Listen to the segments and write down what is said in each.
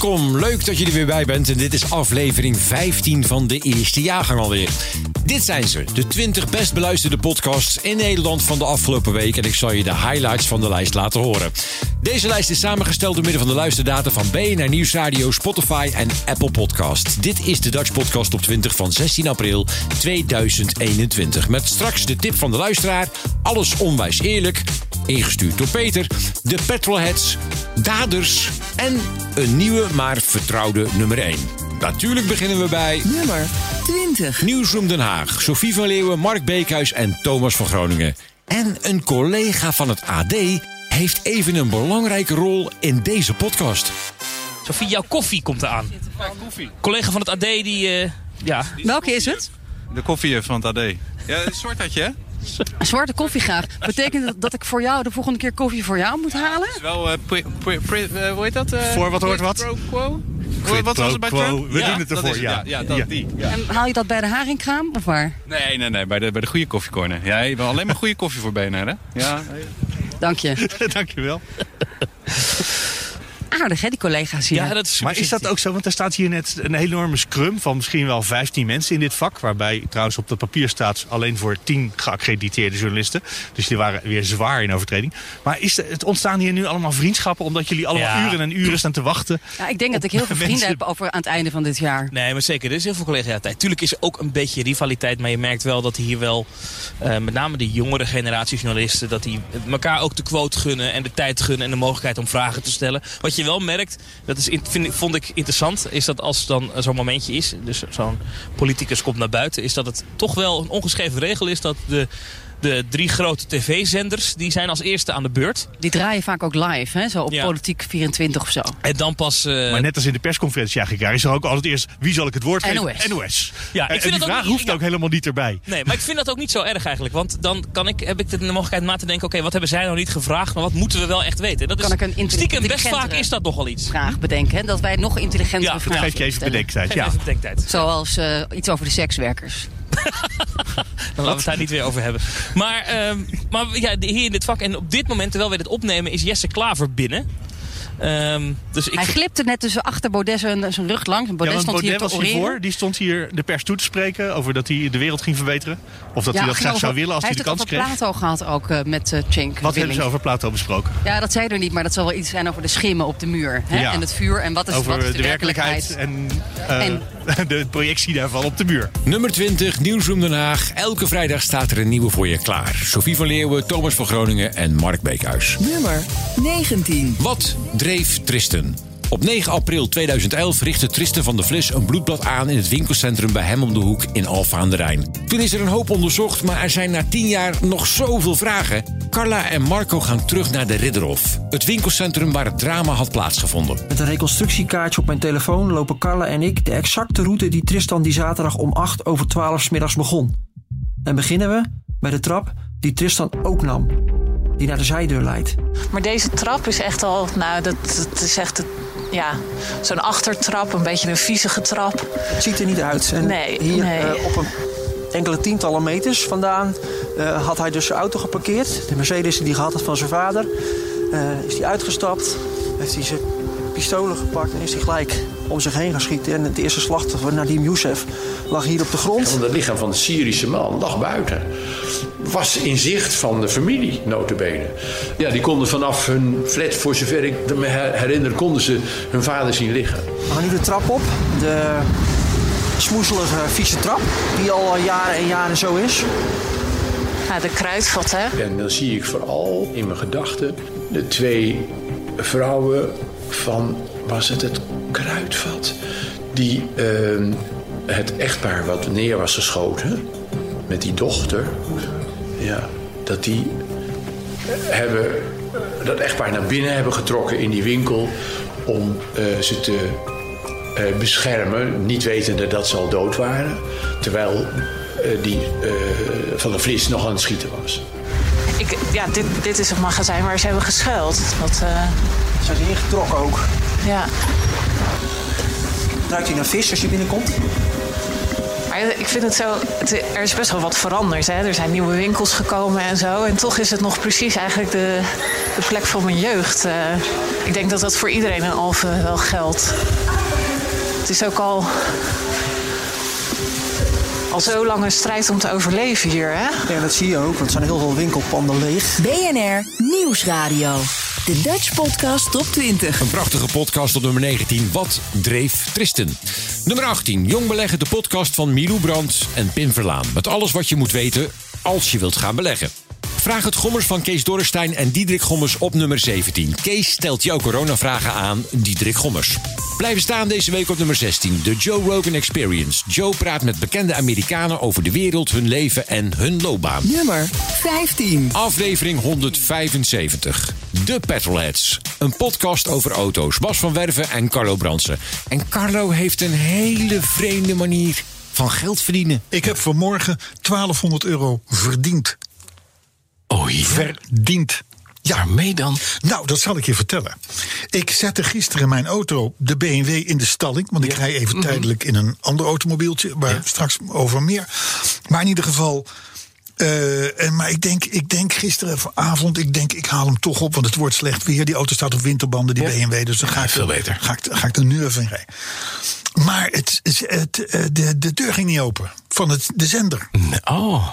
Welkom, leuk dat je er weer bij bent. En dit is aflevering 15 van de eerste jaargang alweer. Dit zijn ze, de 20 best beluisterde podcasts in Nederland van de afgelopen week. En ik zal je de highlights van de lijst laten horen. Deze lijst is samengesteld door middel van de luisterdata van BNR Nieuwsradio, Spotify en Apple Podcast. Dit is de Dutch Podcast op 20 van 16 april 2021. Met straks de tip van de luisteraar, alles onwijs eerlijk, ingestuurd door Peter, de petrolheads, daders en een nieuwe maar vertrouwde nummer 1. Natuurlijk beginnen we bij Nummer 20. Nieuwsroom Den Haag. Sophie van Leeuwen, Mark Beekhuis en Thomas van Groningen. En een collega van het AD heeft even een belangrijke rol in deze podcast. Sophie, jouw koffie komt eraan. koffie. Collega van het AD die... eh, ja. Welke is het? De koffie van het AD. Ja, een soort had je, hè? Een zwarte koffie graag. Betekent dat dat ik voor jou de volgende keer koffie voor jou moet halen? Het is wel, eh, pri- pri- pri- eh, hoe heet dat? eh, Voor wat hoort wat? Pro quo? Quid wat was het bij pro quo. Trump? We doen het dat ervoor, is ja. Ja, dat, Ja. die. Ja. En haal je dat bij de haringkraam of waar? Nee, nee, nee, bij de, bij de goede koffiecorner. Ja, je wil alleen maar goede koffie voor BNR, hè? Ja. Dank je. Dankjewel. Aardig hè, die collega's hier. ja, dat is Maar is dat ook zo? Want er staat hier net een enorme scrum van misschien wel 15 mensen in dit vak. Waarbij trouwens op het papier staat alleen voor 10 geaccrediteerde journalisten. Dus die waren weer zwaar in overtreding. Maar is het ontstaan hier nu allemaal vriendschappen omdat jullie allemaal Ja. uren en uren staan te wachten? Ja, ik denk dat ik heel veel vrienden Mensen- heb over aan het einde van dit jaar. Nee, maar zeker. Er is heel veel collega-tijd. Tuurlijk is er ook een beetje rivaliteit. Maar je merkt wel dat hier wel, eh, met name de jongere generatie journalisten... dat die elkaar ook de quote gunnen en de tijd gunnen... en de mogelijkheid om vragen te stellen. Wat je wel merkt, dat is, in- vind, vond ik interessant... is dat als dan zo'n momentje is... dus zo'n politicus komt naar buiten... is dat het toch wel een ongeschreven regel is... dat de, de drie grote tv-zenders... die zijn als eerste aan de beurt. Die draaien vaak ook live, hè? zo op Ja. Politiek 24 of zo. En dan pas... eh, Maar net als in de persconferentie eigenlijk, is er ook altijd eerst wie zal ik het woord geven? NOS. NOS. Ja, ik en, vind en dat die ook vraag niet- hoeft ja. ook helemaal niet erbij. Nee, maar ik vind dat ook niet zo erg eigenlijk. Want dan kan ik, heb ik de mogelijkheid na te denken... oké, wat hebben zij nou niet gevraagd, maar wat moeten we wel echt weten? En Dat Kan is, ik een stiekem best intelligentere vaak is dat nogal iets. Vraag bedenken, hè? dat wij nog intelligentere Ja, vragen Dat geeft je even bedenktijd. Ja. even bedenktijd. Zoals eh, iets over de sekswerkers. Dan laten we het daar niet weer over hebben. Maar, ehm, maar ja, hier in dit vak, en op dit moment, terwijl we dit opnemen, is Jesse Klaver binnen. Ehm, dus ik Hij glipte net tussen achter Baudet zijn, zijn rug langs. En Ja, Baudet want stond hier Baudet was hiervoor. Die stond hier de pers toe te spreken over dat hij de wereld ging verbeteren. Of dat hij dat graag over- zou willen als hij, hij de heeft kans het kreeg. over Plato gehad ook eh, met uh, Cenk Wat hebben ze over Plato besproken? Ja, dat zei er niet, maar dat zal wel iets zijn over de schimmen op de muur. Hè? Ja. En het vuur en wat is, over wat is de, werkelijkheid, en, eh, de projectie daarvan op de muur. Nummer 20, Nieuwsroom Den Haag. Elke vrijdag staat er een nieuwe voor je klaar. Sophie van Leeuwen, Thomas van Groningen en Mark Beekhuis. Nummer 19. Wat dreef Tristan? Op 9 april 2011 richtte Tristan van der Vlis een bloedblad aan in het winkelcentrum bij hem om de hoek in Alphen aan de Rijn. Toen is er een hoop onderzocht, maar er zijn na 10 jaar nog zoveel vragen. Carla en Marco gaan terug naar de Ridderhof, het winkelcentrum waar het drama had plaatsgevonden. Met een reconstructiekaartje op mijn telefoon lopen Carla en ik de exacte route die Tristan die zaterdag om 8 over 12 's middags begon. En beginnen we bij de trap die Tristan ook nam, die naar de zijdeur leidt. Maar deze trap is echt al, nou, dat, dat is echt het- ja, zo'n achtertrap, een beetje een viezige trap. Het ziet er niet uit. En Nee, hier nee. eh, op een enkele tientallen meters vandaan eh, had hij dus zijn auto geparkeerd. De Mercedes die hij gehad had van zijn vader. Eh, is hij uitgestapt, heeft hij zijn pistolen gepakt en is hij gelijk om zich heen gaan schieten. En het eerste slachtoffer, Nadim Youssef, lag hier op de grond. Want het lichaam van de Syrische man lag buiten. Was in zicht van de familie, notabene. Ja, die konden vanaf hun flat, voor zover ik me her- herinner, konden ze hun vader zien liggen. We gaan nu de trap op. De smoezelige, vieze trap, die al jaren en jaren zo is. Ja, de kruidvat, hè. En dan zie ik vooral in mijn gedachten de twee vrouwen van, was het het kruidvat? Die ehm, het echtpaar wat neer was geschoten, met die dochter, ja, dat die hebben dat echtpaar naar binnen hebben getrokken in die winkel om eh, ze te eh, beschermen, niet wetende dat ze al dood waren, terwijl eh, die eh, van de Vlis nog aan het schieten was. Ik, ja, dit, dit is het magazijn waar ze hebben geschuild. Dat, eh, Zijn ze ingetrokken ook? ja. Ruikt hij naar vis als je binnenkomt? Maar ik vind het zo, het- er is best wel wat veranderd. Hè? Er zijn nieuwe winkels gekomen en zo. En toch is het nog precies eigenlijk de, de plek van mijn jeugd. Eh, ik denk dat dat voor iedereen in Alphen wel geldt. Het is ook al, al zo lang een strijd om te overleven hier. Hè? Ja, dat zie je ook, want er zijn heel veel winkelpanden leeg. BNR Nieuwsradio. De Dutch Podcast Top 20. Een prachtige podcast op nummer 19. Wat dreef Tristan? Nummer 18. Jong beleggen, de podcast van Milou Brandt en Pim Verlaan. Met alles wat je moet weten als je wilt gaan beleggen. Vraag het Gommers van Kees Dorrestein en Diederik Gommers op nummer 17. Kees stelt jouw coronavragen aan Diederik Gommers. Blijven staan deze week op nummer 16. De Joe Rogan Experience. Joe praat met bekende Amerikanen over de wereld, hun leven en hun loopbaan. Nummer 15. Aflevering 175. De Petrolheads. Een podcast over auto's. Bas van Werven en Carlo Bransen. En Carlo heeft een hele vreemde manier van geld verdienen. Ik heb vanmorgen 1200 euro verdiend. Oh ja? Verdiend. Ja. Waarmee dan? Nou, dat zal ik je vertellen. Ik zette gisteren mijn auto, de BMW, in de stalling. Want ik rij Mhm. even tijdelijk in een ander automobieltje. Waar straks over meer. Maar in ieder geval. eh, en, maar ik denk, ik denk gisteravond, ik denk, ik haal hem toch op. Want het wordt slecht weer. Die auto staat op winterbanden, die BMW. Dus dan ga ik, veel beter. Ga ik, ga ik er nu even in rijden. Maar het, het, eh, de, de deur ging niet open van het, de zender. Oh.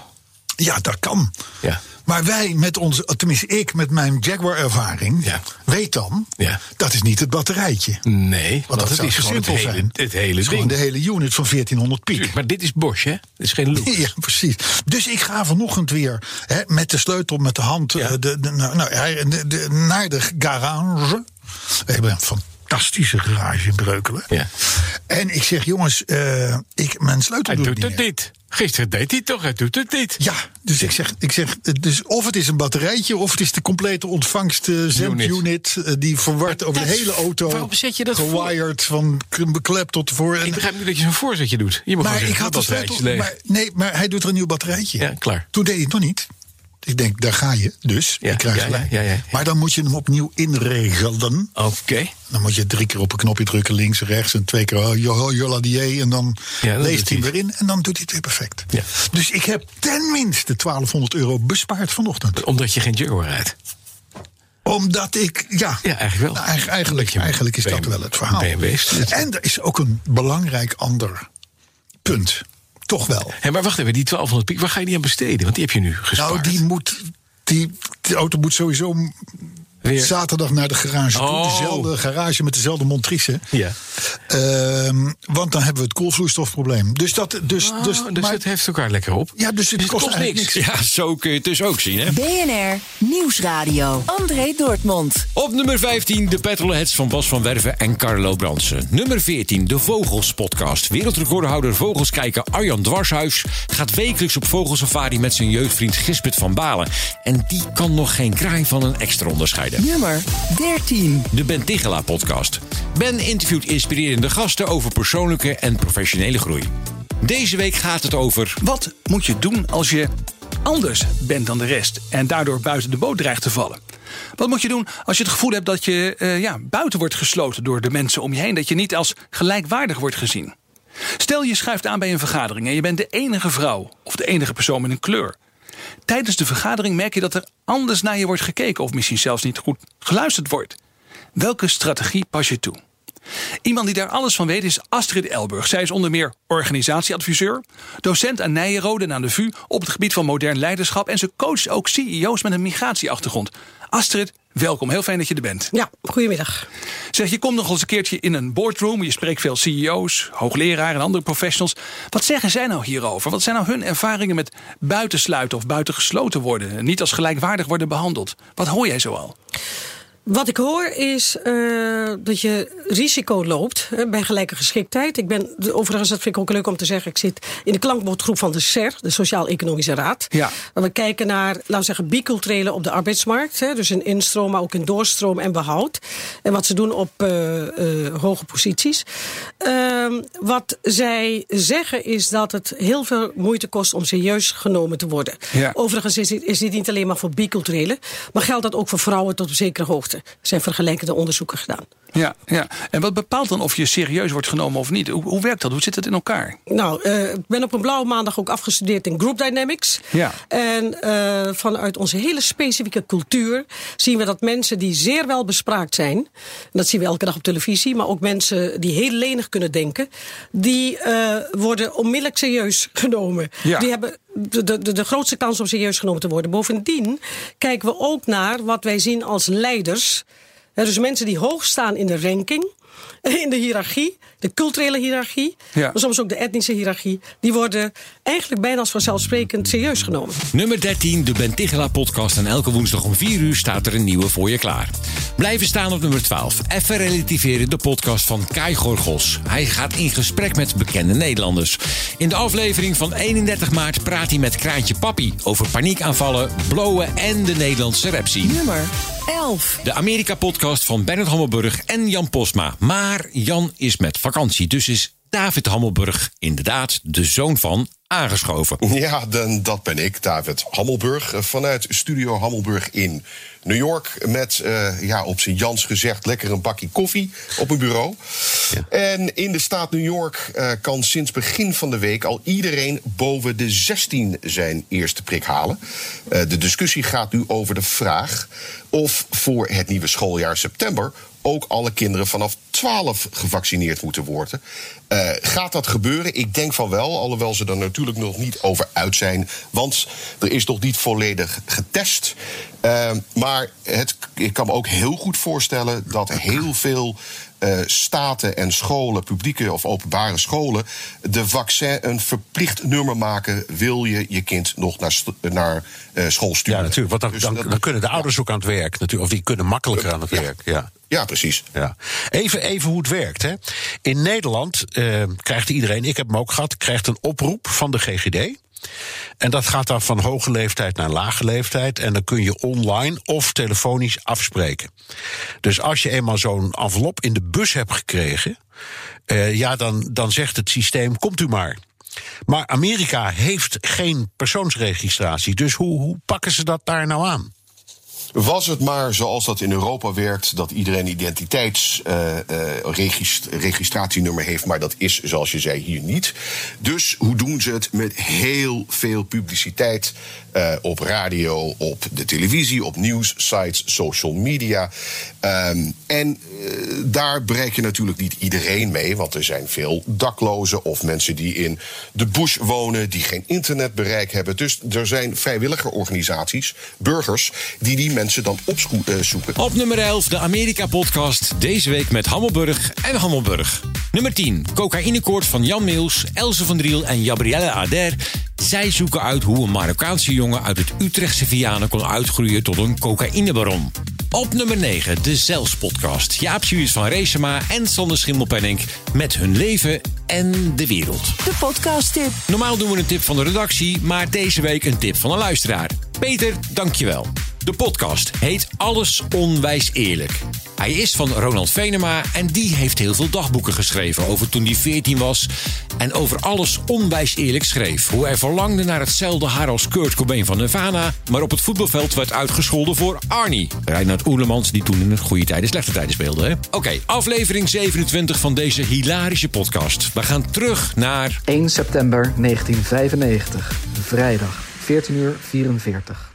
Ja, dat kan. Ja. Maar wij met onze, tenminste ik met mijn Jaguar-ervaring, Ja. weet dan, Ja. dat is niet het batterijtje. Nee, Want dat, het zou is te gewoon het simpel hele, zijn. het hele Het is gewoon ding. de hele unit van 1400 piek. Maar dit is Bosch, hè? Dit is geen Loop. Ja, precies. Dus ik ga vanochtend weer hè, met de sleutel, met de hand, Ja. eh, de, de, nou, nou, de, de- naar de garage. We hebben een fantastische garage in Breukelen. Ja. En ik zeg, jongens, eh, ik, mijn sleutel Hij doet doet niet het niet. Gisteren deed hij toch, hij doet het niet. Ja, dus ik zeg, ik zeg dus of het is een batterijtje of het is de complete ontvangst eh, zendunit Unit. eh, die verward over de hele auto. waarom zet je dat voor? gewired van beklep tot voor. En, Ik begrijp niet dat je zo'n voorzetje doet. Je moet maar ik had de dat batterijtje leeg. Maar, nee, maar hij doet er een nieuw batterijtje. Ja, klaar. Toen deed hij het nog niet. Ik denk, daar ga je. Dus Ja, ik krijg ja, ja, ja. Maar dan moet je hem opnieuw inregelen. Oké. Dan moet je drie keer op een knopje drukken, links, rechts. En twee keer oh, jo- jolla die En dan leest hij weer in. En dan doet hij het weer perfect. Ja. Dus ik heb tenminste 1200 euro bespaard vanochtend. Omdat je geen Jaguar rijdt. Omdat ik, ja. Ja, eigenlijk wel. Nou, eigen- eigenlijk, je eigenlijk is dat wel het verhaal. En er is ook een belangrijk ander punt. Toch wel. Hé, maar wacht even, die 1200 piek, waar ga je die aan besteden? Want die heb je nu gespaard. Nou, die moet. Die, auto moet sowieso Weer- zaterdag naar de garage toe. Oh. Dezelfde garage met dezelfde montrice. Ja. Ehm, want dan hebben we het koolvloeistofprobleem. Dus dat. Dus, Oh, dus, dus maar- het heeft elkaar lekker op. ja, dus het, Dus kost, niks. Ja, zo kun je het dus ook zien, hè? BNR Nieuwsradio. André Dortmund. Op nummer 15 de Petrolheads van Bas van Werven en Carlo Bransen. Nummer 14 de Vogels podcast. Wereldrecordhouder vogels kijken Arjan Dwarshuis gaat wekelijks op vogelsafari met zijn jeugdvriend Gisbert van Balen. En die kan nog geen kraai van een extra Nummer 13. De Ben Tigela podcast. Ben interviewt inspirerende gasten over persoonlijke en professionele groei. Deze week gaat het over Wat moet je doen als je anders bent dan de rest en daardoor buiten de boot dreigt te vallen? Wat moet je doen als je het gevoel hebt dat je eh, ja, buiten wordt gesloten door de mensen om je heen, dat je niet als gelijkwaardig wordt gezien? Stel je schuift aan bij een vergadering en je bent de enige vrouw of de enige persoon met een kleur. Tijdens de vergadering merk je dat er anders naar je wordt gekeken of misschien zelfs niet goed geluisterd wordt. Welke strategie pas je toe? Iemand die daar alles van weet is Astrid Elburg. Zij is onder meer organisatieadviseur, docent aan Nijenrode en aan de VU op het gebied van modern leiderschap en ze coacht ook CEO's met een migratieachtergrond. Astrid, welkom. Heel fijn dat je er bent. Ja, goedemiddag. Zeg, je komt nog eens een keertje in een boardroom. Je spreekt veel CEO's, hoogleraren en andere professionals. Wat zeggen zij nou hierover? Wat zijn nou hun ervaringen met buitensluiten of buitengesloten worden? Niet als gelijkwaardig worden behandeld. Wat hoor jij zoal? Wat ik hoor is uh, dat je risico loopt hè, bij gelijke geschiktheid. Ik ben, overigens, dat vind ik ook leuk om te zeggen, ik zit in de klankbordgroep van de SER, de Sociaal-Economische Raad. Ja. Waar we kijken naar, laten we zeggen, biculturele op de arbeidsmarkt. Hè, dus in instroom, maar ook in doorstroom en behoud. En wat ze doen op uh, uh, hoge posities. Uh, wat zij zeggen is dat het heel veel moeite kost om serieus genomen te worden. Ja. Overigens is dit, is dit niet alleen maar voor biculturele, maar geldt dat ook voor vrouwen tot op zekere hoogte. Er zijn vergelijkende onderzoeken gedaan. Ja, ja, en wat bepaalt dan of je serieus wordt genomen of niet? Hoe, hoe werkt dat? Hoe zit het in elkaar? Nou, uh, ik ben op een blauwe maandag ook afgestudeerd in Group Dynamics. Ja. En uh, vanuit onze hele specifieke cultuur zien we dat mensen die zeer wel bespraakt zijn, dat zien we elke dag op televisie, maar ook mensen die heel lenig kunnen denken, die uh, worden onmiddellijk serieus genomen. Ja. Die hebben de, de, de grootste kans om serieus genomen te worden. Bovendien kijken we ook naar wat wij zien als leiders. Dus mensen die hoog staan in de ranking, in de hiërarchie, de culturele hiërarchie, Ja. maar soms ook de etnische hiërarchie, die worden eigenlijk bijna als vanzelfsprekend serieus genomen. Nummer 13, de Ben Tigela podcast. En elke woensdag om 4 uur staat er een nieuwe voor je klaar. Blijven staan op nummer 12. Even relativeren, de podcast van Kai Gorgos. Hij gaat in gesprek met bekende Nederlanders. In de aflevering van 31 maart praat hij met Kraantje Papi over paniekaanvallen, blowen en de Nederlandse rapscene. Nummer 11. De Amerika-podcast van Bernard Hammelburg en Jan Posma. Maar Jan is met vakantie, dus is David Hammelburg inderdaad de zoon van aangeschoven. Ja, dan, dat ben ik, David Hammelburg. eh, Vanuit Studio Hammelburg in New York. Met, uh, ja, op zijn Jans gezegd, lekker een bakje koffie op mijn bureau. En in de staat New York uh, kan sinds begin van de week al iedereen boven de 16 zijn eerste prik halen. Uh, de discussie gaat nu over de vraag of voor het nieuwe schooljaar september ook alle kinderen vanaf 12 gevaccineerd moeten worden. Uh, gaat dat gebeuren? Ik denk van wel, alhoewel ze er natuurlijk nog niet over uit zijn. Want er is nog niet volledig getest. Uh, maar het, ik kan me ook heel goed voorstellen dat heel veel uh, staten en scholen, publieke of openbare scholen, de vaccin een verplicht nummer maken. Wil je je kind nog naar, naar uh, school sturen? Ja, natuurlijk. Want dan, Dus dan, dat- dan kunnen de ouders ook aan het werk. Natuurlijk, of die kunnen makkelijker aan het werk. Ja. Ja, precies. Ja. Even, even hoe het werkt. Hè. In Nederland eh, krijgt iedereen, ik heb hem ook gehad, krijgt een oproep van de GGD. En dat gaat dan van hoge leeftijd naar lage leeftijd. En dan kun je online of telefonisch afspreken. Dus als je eenmaal zo'n envelop in de bus hebt gekregen. eh, ja, dan, dan zegt het systeem: komt u maar. Maar Amerika heeft geen persoonsregistratie. Dus hoe, hoe pakken ze dat daar nou aan? Was het maar zoals dat in Europa werkt, dat iedereen een identiteitsregistratienummer heeft, maar dat is, zoals je zei, hier niet. Dus hoe doen ze het? Met heel veel publiciteit eh, op radio, op de televisie, op nieuwssites, social media. Ehm, en eh, daar bereik je natuurlijk niet iedereen mee, want er zijn veel daklozen of mensen die in de bush wonen, die geen internetbereik hebben. Dus er zijn vrijwilligerorganisaties, burgers, die die mensen dan opzoeken. Op nummer 11 de Amerika-podcast. Deze week met Hammelburg en Hammelburg. Nummer 10. Cocaïnekoord van Jan Meels, Else van Driel en Gabrielle Ader. Zij zoeken uit hoe een Marokkaanse jongen uit het Utrechtse Vianen kon uitgroeien tot een cocaïnebaron. Op nummer 9 de Zels-podcast. Jaap Suus van Reesema en Sander Schimmelpenninck met hun leven en de wereld. De podcast tip. Normaal doen we een tip van de redactie, maar deze week een tip van een luisteraar. Peter, dankjewel. De podcast heet Alles Onwijs Eerlijk. Hij is van Ronald Venema en die heeft heel veel dagboeken geschreven over toen hij 14 was. En over alles onwijs eerlijk schreef. Hoe hij verlangde naar hetzelfde haar als Kurt Cobain van Nirvana. Maar op het voetbalveld werd uitgescholden voor Arnie. Reinhard Oerlemans die toen in het goede tijden slechte tijden speelde. Oké, aflevering 27 van deze hilarische podcast. We gaan terug naar 1 september 1995, vrijdag, 14 uur 44.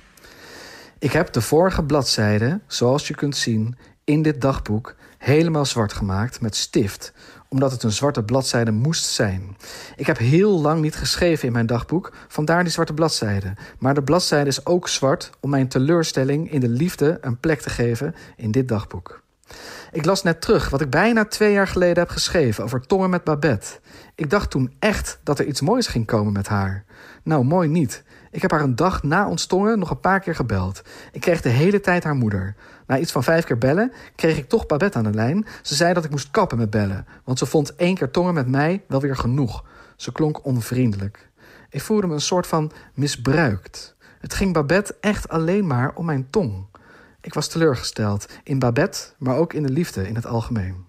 Ik heb de vorige bladzijde, zoals je kunt zien, in dit dagboek helemaal zwart gemaakt met stift, omdat het een zwarte bladzijde moest zijn. Ik heb heel lang niet geschreven in mijn dagboek, vandaar die zwarte bladzijde. Maar de bladzijde is ook zwart om mijn teleurstelling in de liefde een plek te geven in dit dagboek. Ik las net terug wat ik bijna twee jaar geleden heb geschreven over Tongen met Babette. Ik dacht toen echt dat er iets moois ging komen met haar. Nou, mooi niet. Ik heb haar een dag na ons tongen nog een paar keer gebeld. Ik kreeg de hele tijd haar moeder. Na iets van vijf keer bellen kreeg ik toch Babette aan de lijn. Ze zei dat ik moest kappen met bellen, want ze vond één keer tongen met mij wel weer genoeg. Ze klonk onvriendelijk. Ik voelde me een soort van misbruikt. Het ging Babette echt alleen maar om mijn tong. Ik was teleurgesteld in Babette, maar ook in de liefde in het algemeen.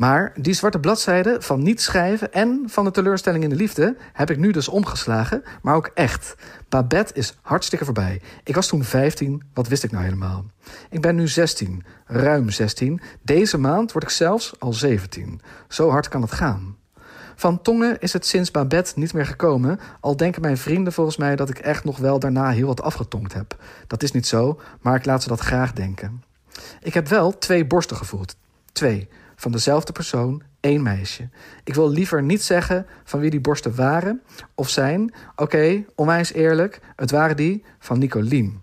Maar die zwarte bladzijde van niet schrijven en van de teleurstelling in de liefde heb ik nu dus omgeslagen, maar ook echt. Babette is hartstikke voorbij. Ik was toen 15, wat wist ik nou helemaal? Ik ben nu 16, ruim 16. Deze maand word ik zelfs al 17. Zo hard kan het gaan. Van tongen is het sinds Babette niet meer gekomen, al denken mijn vrienden volgens mij dat ik echt nog wel daarna heel wat afgetongd heb. Dat is niet zo, maar ik laat ze dat graag denken. Ik heb wel twee borsten gevoeld. Twee van dezelfde persoon, één meisje. Ik wil liever niet zeggen van wie die borsten waren of zijn. Oké, okay, onwijs eerlijk, het waren die van Nicolien.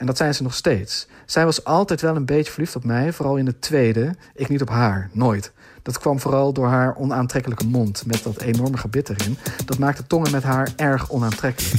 En dat zijn ze nog steeds. Zij was altijd wel een beetje verliefd op mij, vooral in de tweede. Ik niet op haar, nooit. Dat kwam vooral door haar onaantrekkelijke mond met dat enorme gebit erin. Dat maakte tongen met haar erg onaantrekkelijk.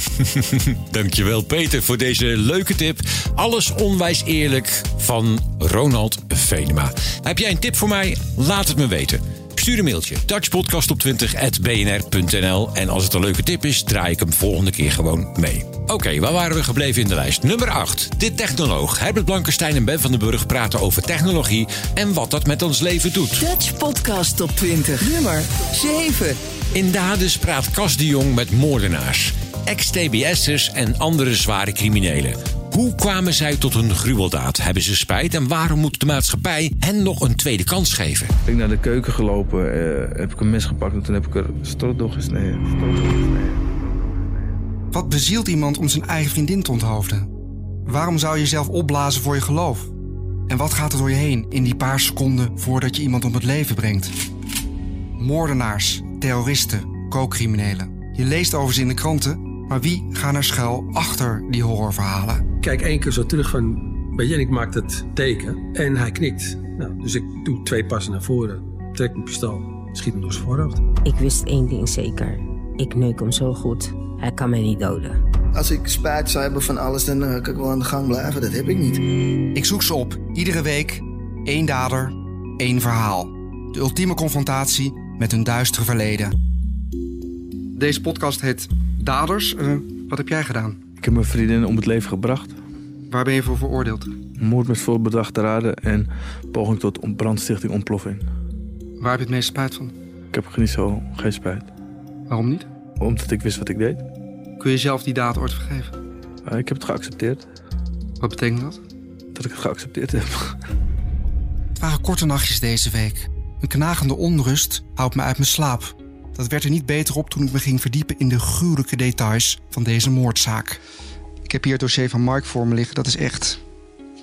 Dankjewel Peter voor deze leuke tip. Alles onwijs eerlijk van Ronald Venema. Heb jij een tip voor mij? Laat het me weten. Stuur een mailtje. dutchpodcastop20.bnr.nl En als het een leuke tip is, draai ik hem volgende keer gewoon mee. Oké, waar waren we gebleven in de lijst? Nummer 8. Dit technoloog. Herbert Blankenstein en Ben van den Burg praten over technologie en wat dat met ons leven doet. Dutch Podcast Top 20. Nummer 7. In Dades praat Cas de Jong met moordenaars, ex-TBS'ers en andere zware criminelen. Hoe kwamen zij tot een gruweldaad? Hebben ze spijt en waarom moet de maatschappij hen nog een tweede kans geven? Ik ben naar de keuken gelopen, eh, heb ik een mes gepakt en toen heb ik er strot doorgesneden. Strot doorgesneden. Wat bezielt iemand om zijn eigen vriendin te onthoofden? Waarom zou je jezelf opblazen voor je geloof? En wat gaat er door je heen in die paar seconden voordat je iemand om het leven brengt? Moordenaars, terroristen, kookcriminelen. Je leest over ze in de kranten, maar wie gaan er schuil achter die horrorverhalen? Kijk één keer zo terug van, weet je, en ik maak het teken en hij knikt. Nou, dus ik doe twee passen naar voren, trek mijn pistool, schiet hem door zijn voorhoofd. Ik wist één ding zeker. Ik neuk hem zo goed. Hij kan mij niet doden. Als ik spijt zou hebben van alles, dan uh, kan ik wel aan de gang blijven. Dat heb ik niet. Ik zoek ze op. Iedere week één dader, één verhaal. De ultieme confrontatie met hun duistere verleden. Deze podcast heet Daders. Uh, wat heb jij gedaan? Ik heb mijn vriendin om het leven gebracht. Waar ben je voor veroordeeld? Moord met voorbedachte raden en poging tot brandstichting ontploffing. Waar heb je het meest spijt van? Ik heb niet zo geen spijt. Waarom niet? Omdat ik wist wat ik deed. Kun je zelf die daad ooit vergeven? Uh, ik heb het geaccepteerd. Wat betekent dat? Dat ik het geaccepteerd heb. Het waren korte nachtjes deze week. Een knagende onrust houdt me uit mijn slaap. Dat werd er niet beter op toen ik me ging verdiepen in de gruwelijke details van deze moordzaak. Ik heb hier het dossier van Mark voor me liggen. Dat is echt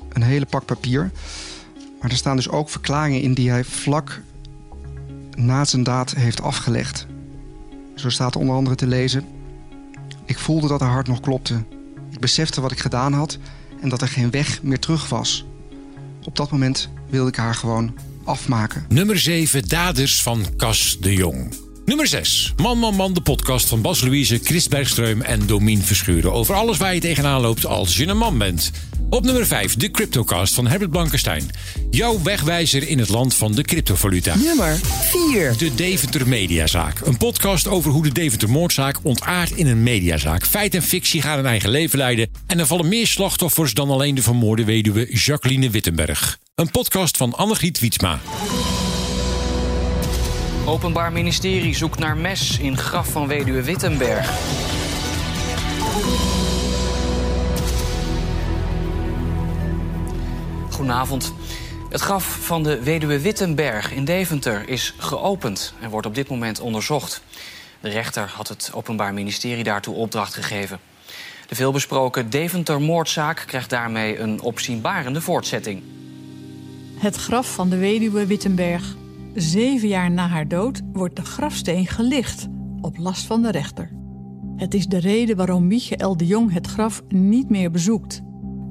een hele pak papier. Maar er staan dus ook verklaringen in die hij vlak na zijn daad heeft afgelegd. Zo staat onder andere te lezen: Ik voelde dat haar hart nog klopte. Ik besefte wat ik gedaan had en dat er geen weg meer terug was. Op dat moment wilde ik haar gewoon afmaken. Nummer 7, Daders van Cas de Jong. Nummer 6. Man, man, man, de podcast van Bas Louise, Chris Bergström en Domien Verschuren. Over alles waar je tegenaan loopt als je een man bent. Op nummer 5, de Cryptocast van Herbert Blankenstein. Jouw wegwijzer in het land van de cryptovaluta. Nummer 4. De Deventer Mediazaak. Een podcast over hoe de Deventer moordzaak ontaart in een mediazaak. Feit en fictie gaan een eigen leven leiden. En er vallen meer slachtoffers dan alleen de vermoorde weduwe Jacqueline Wittenberg. Een podcast van Annegriet Wietsma. Openbaar Ministerie zoekt naar mes in graf van weduwe Wittenberg. Goedenavond. Het graf van de weduwe Wittenberg in Deventer is geopend en wordt op dit moment onderzocht. De rechter had het Openbaar Ministerie daartoe opdracht gegeven. De veelbesproken Deventer-moordzaak krijgt daarmee een opzienbarende voortzetting. Het graf van de weduwe Wittenberg. Zeven jaar na haar dood wordt de grafsteen gelicht op last van de rechter. Het is de reden waarom Michael de Jong het graf niet meer bezoekt.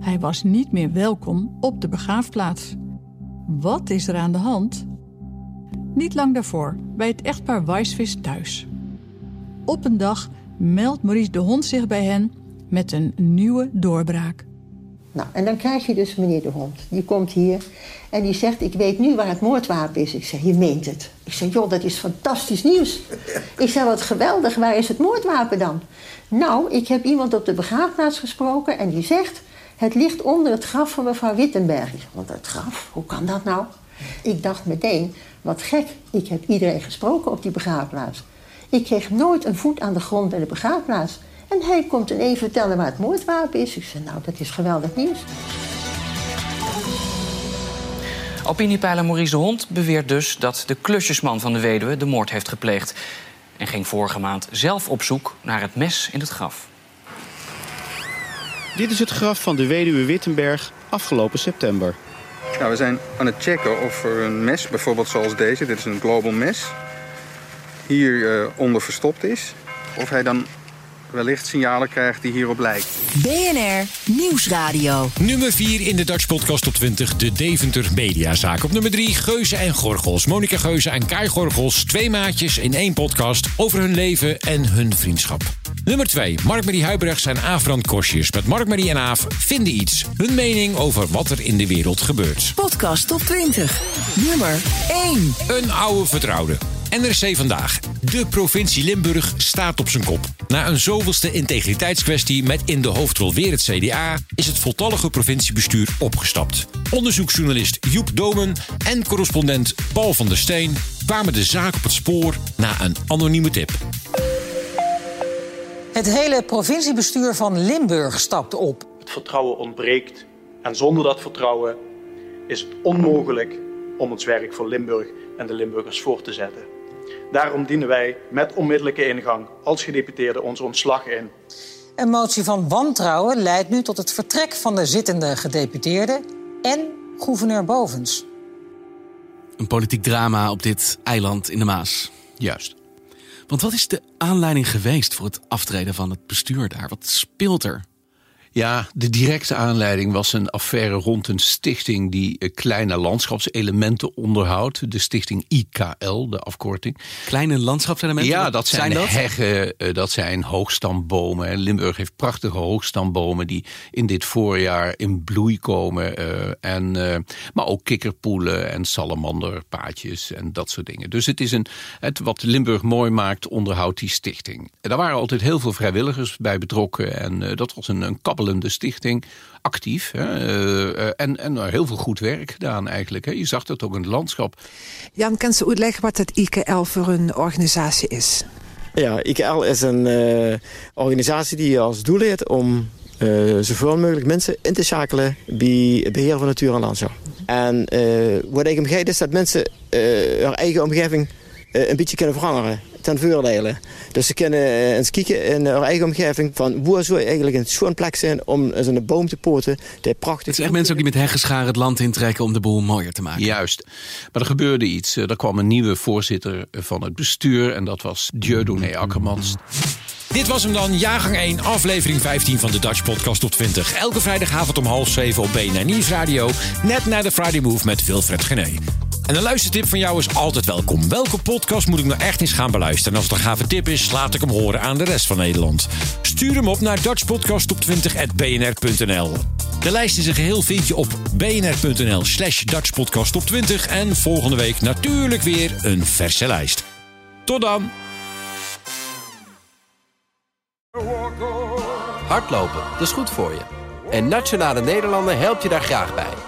Hij was niet meer welkom op de begraafplaats. Wat is er aan de hand? Niet lang daarvoor, bij het echtpaar Weisvis thuis. Op een dag meldt Maurice de hond zich bij hen met een nieuwe doorbraak. Nou, en dan krijg je dus meneer de Hond. Die komt hier en die zegt: Ik weet nu waar het moordwapen is. Ik zeg: Je meent het. Ik zeg: Joh, dat is fantastisch nieuws. Ik zeg: Wat geweldig, waar is het moordwapen dan? Nou, ik heb iemand op de begraafplaats gesproken en die zegt: Het ligt onder het graf van mevrouw Wittenberg. Ik zeg: Onder het graf? Hoe kan dat nou? Ik dacht meteen: Wat gek, ik heb iedereen gesproken op die begraafplaats. Ik kreeg nooit een voet aan de grond bij de begraafplaats. En hij komt ineens vertellen waar het moordwapen is. Ik zei, nou, dat is geweldig nieuws. Opiniepeiler Maurice de Hond beweert dus dat de klusjesman van de weduwe de moord heeft gepleegd. En ging vorige maand zelf op zoek naar het mes in het graf. Dit is het graf van de weduwe Wittenberg afgelopen september. Nou, we zijn aan het checken of er een mes, bijvoorbeeld zoals deze, dit is een global mes, hier uh, onder verstopt is. Of hij dan wellicht signalen krijgt die hierop lijken. BNR Nieuwsradio. Nummer 4 in de Dutch Podcast op 20, de Deventer Mediazaak. Op nummer 3, Geuze en Gorgels. Monika Geuze en Kai Gorgels, twee maatjes in één podcast over hun leven en hun vriendschap. Nummer 2, Mark-Marie Huibrechts en Afran Kosjes. Met Mark-Marie en Aaf vinden iets. Hun mening over wat er in de wereld gebeurt. Podcast op 20. Nummer 1. Een oude vertrouwde. NRC vandaag. De provincie Limburg staat op zijn kop. Na een zoveelste integriteitskwestie met in de hoofdrol weer het CDA... is het voltallige provinciebestuur opgestapt. Onderzoeksjournalist Joep Domen en correspondent Paul van der Steen... kwamen de zaak op het spoor na een anonieme tip. Het hele provinciebestuur van Limburg stapt op. Het vertrouwen ontbreekt. En zonder dat vertrouwen is het onmogelijk om ons werk voor Limburg en de Limburgers voor te zetten. Daarom dienen wij met onmiddellijke ingang als gedeputeerde onze ontslag in. Een motie van wantrouwen leidt nu tot het vertrek van de zittende gedeputeerde en gouverneur Bovens. Een politiek drama op dit eiland in de Maas. Juist. Want wat is de aanleiding geweest voor het aftreden van het bestuur daar? Wat speelt er? Ja, de directe aanleiding was een affaire rond een stichting die eh, kleine landschapselementen onderhoudt. De stichting IKL, de afkorting. Kleine landschapselementen? Ja, dat zijn, dat? heggen, eh, dat zijn hoogstambomen. Limburg heeft prachtige hoogstambomen die in dit voorjaar in bloei komen. Uh, en, maar ook kikkerpoelen en salamanderpaadjes en dat soort dingen. Dus het is een, het, wat Limburg mooi maakt, onderhoudt die stichting. En daar waren altijd heel veel vrijwilligers bij betrokken. En dat was een, een kabbelende stichting, actief. Hè, uh, en, en heel veel goed werk gedaan eigenlijk. Hè. Je zag dat ook in het landschap. Jan, kan ze uitleggen wat het IKL voor een organisatie is? Ja, IKL is een uh, organisatie die als doel heeft om uh, zoveel mogelijk mensen in te schakelen bij het beheer van natuur en landschap. En wat ik omgeef is dat mensen hun eigen omgeving een beetje kunnen veranderen ten voordele. Dus ze kunnen eens kijken in hun eigen omgeving van waar zou eigenlijk een schoon plek zijn om zo'n boom te poten. Die prachtig. Het is echt mensen ook die met heggenscharen het land intrekken om de boel mooier te maken. Juist. Maar er gebeurde iets. Er kwam een nieuwe voorzitter van het bestuur en dat was Dieudonné Akkermans. Dit was hem dan, jaargang 1, aflevering 15 van de Dutch Podcast op 20. Elke vrijdagavond om half 7 op BNR Nieuwsradio. Net na de Friday Move met Wilfred Gené. En een luistertip van jou is altijd welkom. Welke podcast moet ik nou echt eens gaan beluisteren? En als het een gave tip is, laat ik hem horen aan de rest van Nederland. Stuur hem op naar dutchpodcastop20.bnr.nl De lijst in zijn geheel vind je op bnr.nl slash dutchpodcastop20. En volgende week natuurlijk weer een verse lijst. Tot dan! Hardlopen, dat is goed voor je. En Nationale Nederlanden helpt je daar graag bij.